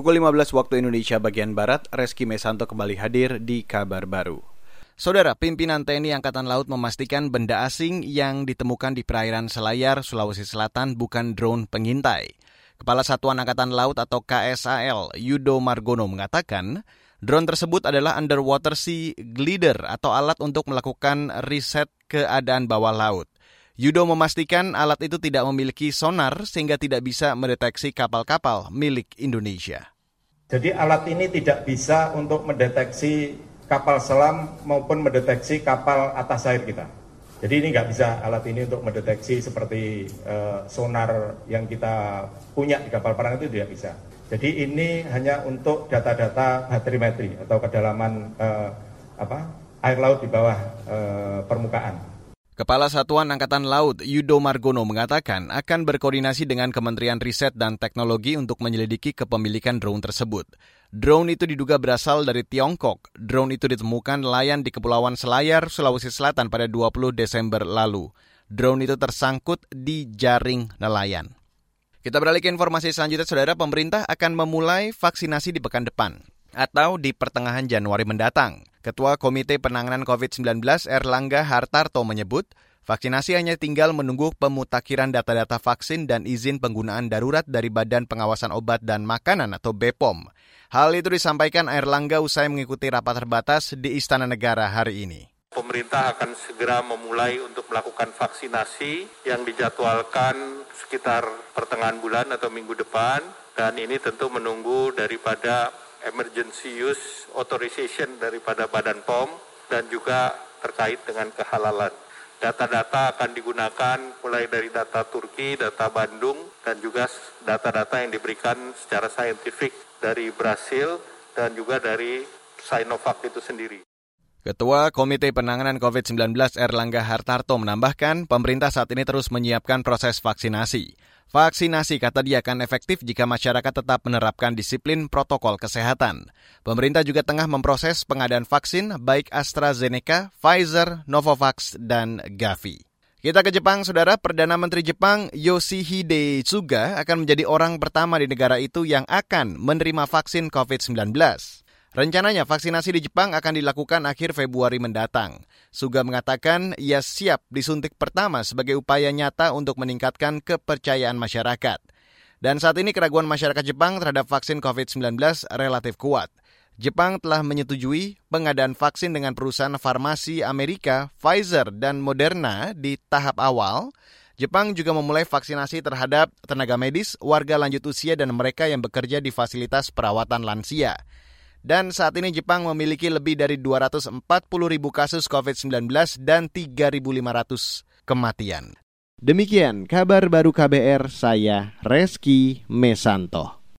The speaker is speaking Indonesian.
Pukul 15 waktu Indonesia bagian Barat, Reski Mesanto kembali hadir di kabar baru. Saudara, pimpinan TNI Angkatan Laut memastikan benda asing yang ditemukan di perairan Selayar, Sulawesi Selatan bukan drone pengintai. Kepala Satuan Angkatan Laut atau KSAL, Yudo Margono mengatakan, drone tersebut adalah Underwater Sea Glider atau alat untuk melakukan riset keadaan bawah laut. Yudo memastikan alat itu tidak memiliki sonar sehingga tidak bisa mendeteksi kapal-kapal milik Indonesia. Jadi alat ini tidak bisa untuk mendeteksi kapal selam maupun mendeteksi kapal atas air kita. Jadi ini nggak bisa alat ini untuk mendeteksi seperti uh, sonar yang kita punya di kapal perang itu tidak bisa. Jadi ini hanya untuk data-data baterimetri atau kedalaman uh, apa air laut di bawah uh, permukaan. Kepala Satuan Angkatan Laut Yudo Margono mengatakan akan berkoordinasi dengan Kementerian Riset dan Teknologi untuk menyelidiki kepemilikan drone tersebut. Drone itu diduga berasal dari Tiongkok. Drone itu ditemukan nelayan di Kepulauan Selayar, Sulawesi Selatan pada 20 Desember lalu. Drone itu tersangkut di jaring nelayan. Kita beralih ke informasi selanjutnya, Saudara. Pemerintah akan memulai vaksinasi di pekan depan atau di pertengahan Januari mendatang. Ketua Komite Penanganan COVID-19 Erlangga Hartarto menyebut, vaksinasi hanya tinggal menunggu pemutakhiran data-data vaksin dan izin penggunaan darurat dari Badan Pengawasan Obat dan Makanan atau BPOM. Hal itu disampaikan Erlangga usai mengikuti rapat terbatas di Istana Negara hari ini. Pemerintah akan segera memulai untuk melakukan vaksinasi yang dijadwalkan sekitar pertengahan bulan atau minggu depan dan ini tentu menunggu daripada emergency use authorization daripada Badan POM dan juga terkait dengan kehalalan. Data-data akan digunakan mulai dari data Turki, data Bandung, dan juga data-data yang diberikan secara saintifik dari Brasil dan juga dari Sinovac itu sendiri. Ketua Komite Penanganan COVID-19 Erlangga Hartarto menambahkan, pemerintah saat ini terus menyiapkan proses vaksinasi. Vaksinasi kata dia akan efektif jika masyarakat tetap menerapkan disiplin protokol kesehatan. Pemerintah juga tengah memproses pengadaan vaksin baik AstraZeneca, Pfizer, Novavax, dan Gavi. Kita ke Jepang, Saudara. Perdana Menteri Jepang Yoshihide Suga akan menjadi orang pertama di negara itu yang akan menerima vaksin COVID-19. Rencananya vaksinasi di Jepang akan dilakukan akhir Februari mendatang. Suga mengatakan ia siap disuntik pertama sebagai upaya nyata untuk meningkatkan kepercayaan masyarakat. Dan saat ini keraguan masyarakat Jepang terhadap vaksin COVID-19 relatif kuat. Jepang telah menyetujui pengadaan vaksin dengan perusahaan farmasi Amerika, Pfizer, dan Moderna di tahap awal. Jepang juga memulai vaksinasi terhadap tenaga medis, warga lanjut usia, dan mereka yang bekerja di fasilitas perawatan lansia. Dan saat ini Jepang memiliki lebih dari 240 ribu kasus COVID-19 dan 3.500 kematian. Demikian kabar baru KBR, saya Reski Mesanto.